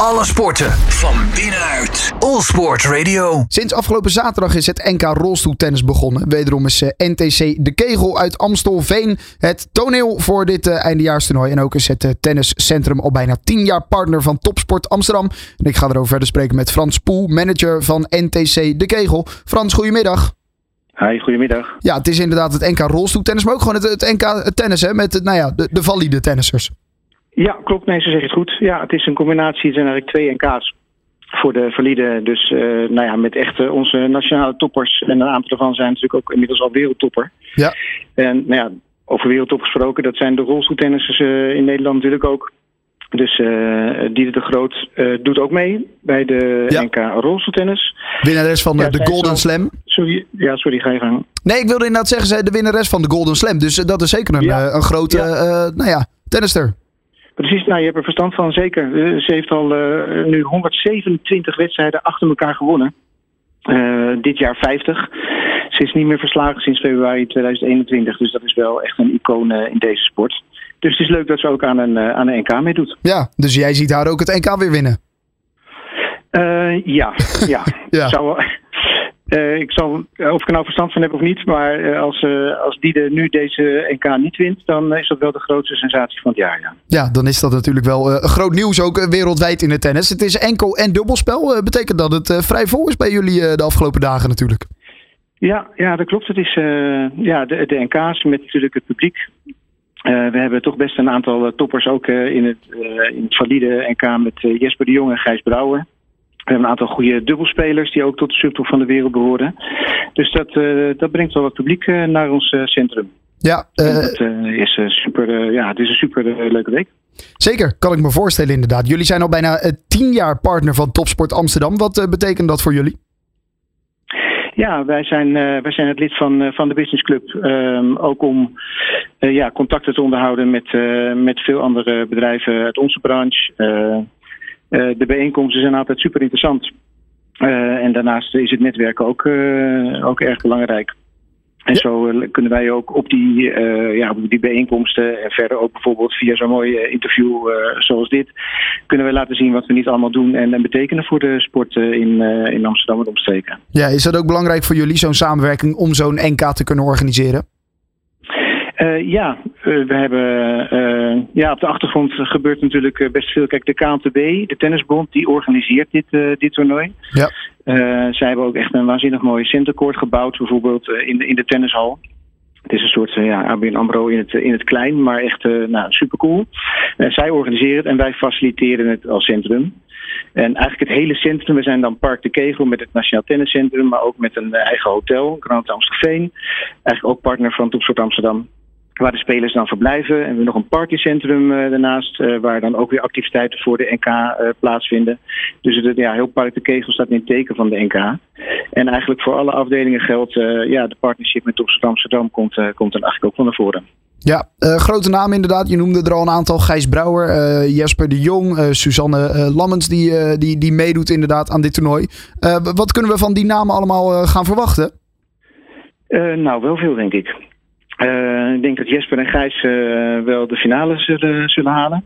Alle sporten van binnenuit. All Sport Radio. Sinds afgelopen zaterdag is het NK rolstoeltennis begonnen. Wederom is eh, NTC De Kegel uit Amstelveen het toneel voor dit eh, eindejaarstoernooi. En ook is het eh, tenniscentrum al bijna 10 jaar partner van Topsport Amsterdam. En ik ga erover verder spreken met Frans Poel, manager van NTC De Kegel. Frans, goedemiddag. Hi, goedemiddag. Ja, het is inderdaad het NK rolstoeltennis, maar ook gewoon het, het NK tennis hè, met nou ja, de, de valide tennissers. Ja, klopt. Nee, ze zeggen het goed. Ja, het is een combinatie. Het zijn eigenlijk twee NK's voor de valide. Dus uh, nou ja, met echt uh, onze nationale toppers. En een aantal daarvan zijn natuurlijk ook inmiddels al wereldtopper. Ja. En nou ja, over wereldtoppers gesproken, dat zijn de rolstoeltennissers uh, in Nederland natuurlijk ook. Dus Diede de Groot doet ook mee bij de Ja. NK rolstoeltennis. Winnares van de, Ja, de Golden Slam. Sorry, ja, sorry, ga je gang. Nee, ik wilde inderdaad zeggen, zij de winnares van de Golden Slam. Dus eh, dat is zeker een, Ja. eh, een grote, Ja. eh, nou ja, tennister. Precies, nou, je hebt er verstand van, zeker. Eh, ze heeft al eh, nu 127 wedstrijden achter elkaar gewonnen. Eh, dit jaar 50. Ze is niet meer verslagen sinds februari 2021. Dus dat is wel echt een icoon in deze sport. Dus het is leuk dat ze ook aan een, aan een NK meedoet. Ja, dus jij ziet haar ook het NK weer winnen. Ja, ja. Ja. Zou, eh, ik zal, of ik er nou verstand van heb of niet, maar eh, als, eh als Diede nu deze NK niet wint, dan is dat wel de grootste sensatie van het jaar. Ja. Ja, dan is dat natuurlijk wel eh, groot nieuws ook eh, wereldwijd in het tennis. Het is enkel en dubbelspel. Eh, betekent dat het eh, vrij vol is bij jullie eh, de afgelopen dagen natuurlijk. Ja, ja, dat klopt. Het is eh, ja, de, de NK's met natuurlijk het publiek. Eh, we hebben toch best een aantal eh, toppers ook eh, in, het, eh, in het valide NK met eh, Jesper de Jong en Gijs Brouwer. We hebben een aantal goede dubbelspelers die ook tot de subtop van de wereld behoren. Dus dat, eh, dat brengt wel wat publiek eh, naar ons eh, centrum. Ja, dat is super, ja, het is een super leuke week. zeker. Kan ik me voorstellen inderdaad. Jullie zijn al bijna tien jaar partner van Topsport Amsterdam. Wat betekent dat voor jullie? Ja, wij zijn, wij zijn het lid van, van de Business Club. Ehm, ook om ja, contacten te onderhouden met, met veel andere bedrijven uit onze branche. Eh, de bijeenkomsten zijn altijd super interessant. Eh, en daarnaast is het netwerken ook, eh, ook erg belangrijk. En Ja. zo kunnen wij ook op die, ja, op die bijeenkomsten en verder ook bijvoorbeeld via zo'n mooi interview zoals dit, kunnen we laten zien wat we niet allemaal doen en, en betekenen voor de sport eh, in, in Amsterdam en omstreken. Ja, is dat ook belangrijk voor jullie, zo'n samenwerking om zo'n NK te kunnen organiseren? Eh, ja, eh, we hebben eh, ja, op de achtergrond gebeurt natuurlijk best veel. Kijk, de KNTB, de tennisbond, die organiseert dit, dit toernooi. Ja. Zij hebben ook echt een waanzinnig mooi centercourt gebouwd, bijvoorbeeld in, de, in de tennishal. Het is een soort ja, ABN AMRO in het, in het klein, maar echt nou, super cool. zij organiseren het en wij faciliteren het als centrum. En eigenlijk het hele centrum, we zijn dan Park de Kegel met het Nationaal Tenniscentrum, maar ook met een eigen hotel, Grand Amstelveen. Eigenlijk ook partner van Topsport Amsterdam. Waar de spelers dan verblijven. En we hebben nog een partycentrum eh, daarnaast. eh, waar dan ook weer activiteiten voor de NK eh, plaatsvinden. Dus het, ja, heel Park de Kegel staat in het teken van de NK. En eigenlijk voor alle afdelingen geldt. ja, de partnership met Topsport Amsterdam komt, komt dan eigenlijk ook wel naar voren. Ja, grote namen inderdaad. Je noemde er al een aantal. Gijs Brouwer, Jesper de Jong, Suzanne Lammens die, die, die meedoet inderdaad aan dit toernooi. Wat kunnen we van die namen allemaal gaan verwachten? Nou, wel veel denk ik. Eh, ik denk dat Jesper en Gijs eh, wel de finale zullen, zullen halen.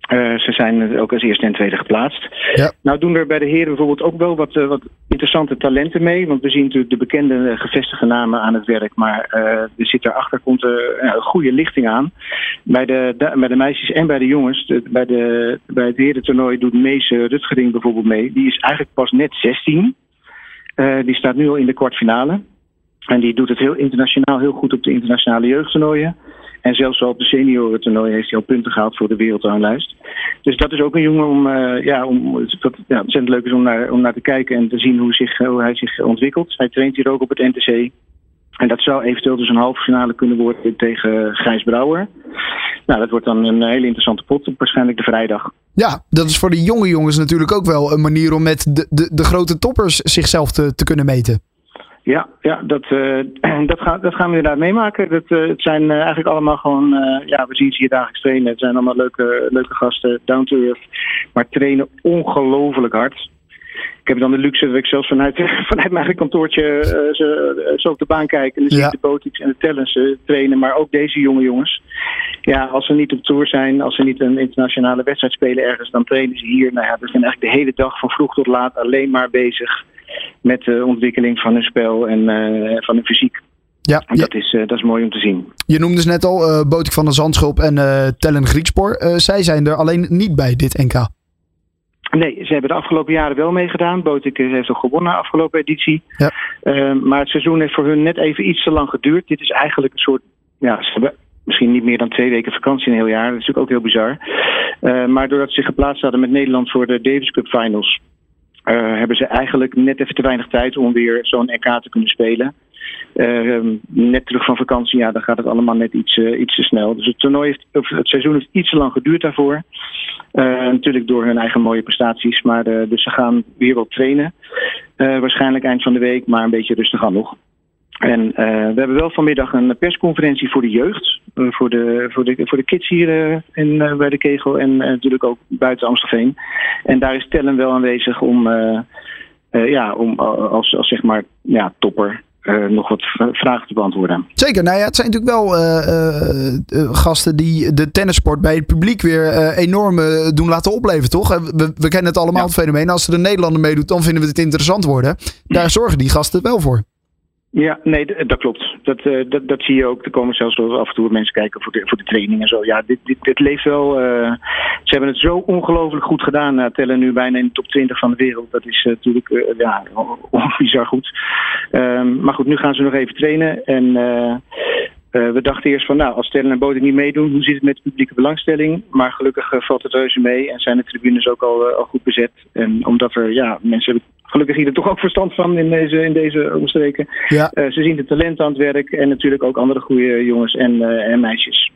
Eh, ze zijn ook als eerste en tweede geplaatst. Ja. Nou doen er bij de heren bijvoorbeeld ook wel wat, wat interessante talenten mee. Want we zien natuurlijk de bekende gevestigde namen aan het werk. Maar er zit daarachter komt een goede lichting aan. Bij de, bij de meisjes en bij de jongens. De- bij, de, bij het herentoernooi doet Mees Rutgering bijvoorbeeld mee. Die is eigenlijk pas net 16. Eh, die staat nu al in de kwartfinale. En die doet het heel internationaal heel goed op de internationale jeugdtoernooien. En zelfs wel op de seniorentoernooien heeft hij al punten gehaald voor de wereldranglijst. Dus dat is ook een jongen om, eh, ja, om dat ja, ontzettend leuk is om naar, om naar te kijken en te zien hoe, zich, hoe hij zich ontwikkelt. Hij traint hier ook op het NTC. En dat zou eventueel dus een halve finale kunnen worden tegen Gijs Brouwer. Nou, dat wordt dan een hele interessante pot waarschijnlijk de vrijdag. Ja, dat is voor de jonge jongens natuurlijk ook wel een manier om met de, de, de grote toppers zichzelf te, te kunnen meten. Ja, ja dat, eh, dat, gaan, dat gaan we inderdaad meemaken. Dat, eh, het zijn eh, eigenlijk allemaal gewoon, ja, we zien ze hier dagelijks trainen. Het zijn allemaal leuke, leuke gasten, down to earth, maar trainen ongelooflijk hard. Ik heb dan de luxe dat ik zelfs vanuit, vanuit mijn eigen kantoortje ze, zo op de baan kijk. En dan zie Ja. ik de botics en de talents trainen, maar ook deze jonge jongens. ja, als ze niet op tour zijn, als ze niet een internationale wedstrijd spelen ergens, dan trainen ze hier. Nou ja, ze zijn eigenlijk de hele dag van vroeg tot laat alleen maar bezig met de ontwikkeling van hun spel en uh, van hun fysiek. Ja, en dat, is, uh, dat is mooi om te zien. Je noemde dus net al uh, Botik van der Zandschulp en Tellen Griekspoor. zij zijn er alleen niet bij dit NK. Nee, ze hebben de afgelopen jaren wel meegedaan. Botik heeft ook gewonnen de afgelopen editie. Ja. maar het seizoen heeft voor hun net even iets te lang geduurd. Dit is eigenlijk een soort. Ja, ze hebben misschien niet meer dan twee weken vakantie in een heel jaar. Dat is natuurlijk ook heel bizar. maar doordat ze zich geplaatst hadden met Nederland voor de Davis Cup Finals. Hebben ze eigenlijk net even te weinig tijd om weer zo'n NK te kunnen spelen. Uh, net terug van vakantie, ja, dan gaat het allemaal net iets, uh, iets te snel. Dus het toernooi heeft, of het seizoen heeft iets te lang geduurd daarvoor. Uh, natuurlijk door hun eigen mooie prestaties. Maar dus ze gaan weer wel trainen. waarschijnlijk eind van de week, maar een beetje rustig aan nog. En we hebben wel vanmiddag een persconferentie voor de jeugd. voor, de, voor, de, voor de kids hier in, bij de Kegel en natuurlijk ook buiten Amstelveen. En daar is Tellen wel aanwezig om, ja, om als, als zeg maar ja, topper uh, nog wat vragen te beantwoorden. Zeker. Nou ja, het zijn natuurlijk wel uh, uh, gasten die de tennissport bij het publiek weer enorm doen laten opleven, toch? We, we kennen het allemaal, ja. het fenomeen. Als er een Nederlander meedoet, dan vinden we het interessant worden. Daar zorgen die gasten wel voor. Ja, nee, dat klopt. Dat, uh, dat, dat zie je ook. Er komen zelfs af en toe mensen kijken voor de, voor de training en zo. Ja, dit, dit, dit leeft wel. Uh, ze hebben het zo ongelooflijk goed gedaan. Tellen nu bijna in de top 20 van de wereld. Dat is natuurlijk ja, bizar goed. Um, maar goed, nu gaan ze nog even trainen. En we dachten eerst van, nou, als Tellen en Boding niet meedoen, hoe zit het met de publieke belangstelling? Maar gelukkig valt het reuze mee en zijn de tribunes ook al, al goed bezet. En omdat er, ja, mensen hebben gelukkig hier er toch ook verstand van in deze, in deze omstreken. Ja. Ze zien de talent aan het werk en natuurlijk ook andere goede jongens en, en meisjes.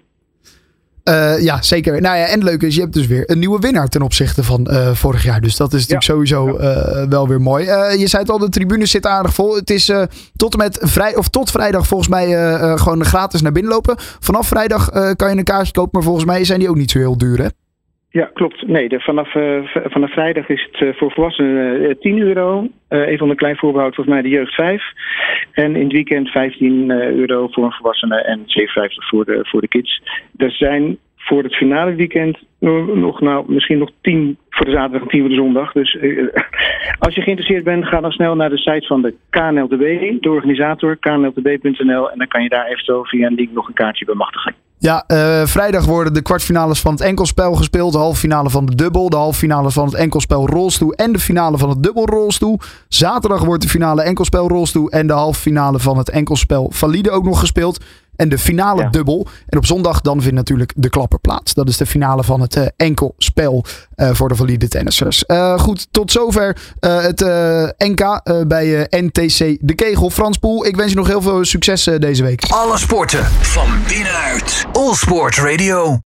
Uh, ja, zeker. Nou ja, en leuk is, je hebt dus weer een nieuwe winnaar ten opzichte van vorig jaar. Dus dat is natuurlijk ja. sowieso ja. wel weer mooi. je zei het al, de tribunes zitten aardig vol. Het is tot en met vrij, of tot vrijdag volgens mij gewoon gratis naar binnen lopen. Vanaf vrijdag kan je een kaartje kopen, maar volgens mij zijn die ook niet zo heel duur, hè? Ja, klopt. Nee, vanaf, uh, vanaf vrijdag is het uh, voor volwassenen uh, 10 euro. even onder klein voorbehoud volgens mij de jeugd 5. En in het weekend 15 euro voor een volwassene en 57 voor de, voor de kids. Er zijn voor het finale weekend nog, nou, misschien nog 10 voor de zaterdag en 10 voor de zondag. Dus als je geïnteresseerd bent, ga dan snel naar de site van de KNLTB, de organisator, knltb.nl. En dan kan je daar eventueel via een link nog een kaartje bemachtigen. Ja, uh, vrijdag worden de kwartfinales van het enkelspel gespeeld. De halve finale van de dubbel. De halve finale van het enkelspel rolstoel. En de finale van het dubbel rolstoel. Zaterdag wordt de finale enkelspel rolstoel. En de halve finale van het enkelspel valide ook nog gespeeld. En de finale ja. dubbel. En op zondag dan vindt natuurlijk de klapper plaats. Dat is de finale van het uh, enkelspel uh, voor de valide tennissers. Uh, goed, tot zover het NK bij NTC De Kegel. Frans Poel, ik wens je nog heel veel succes deze week. Alle sporten van binnenuit. All Sport Radio.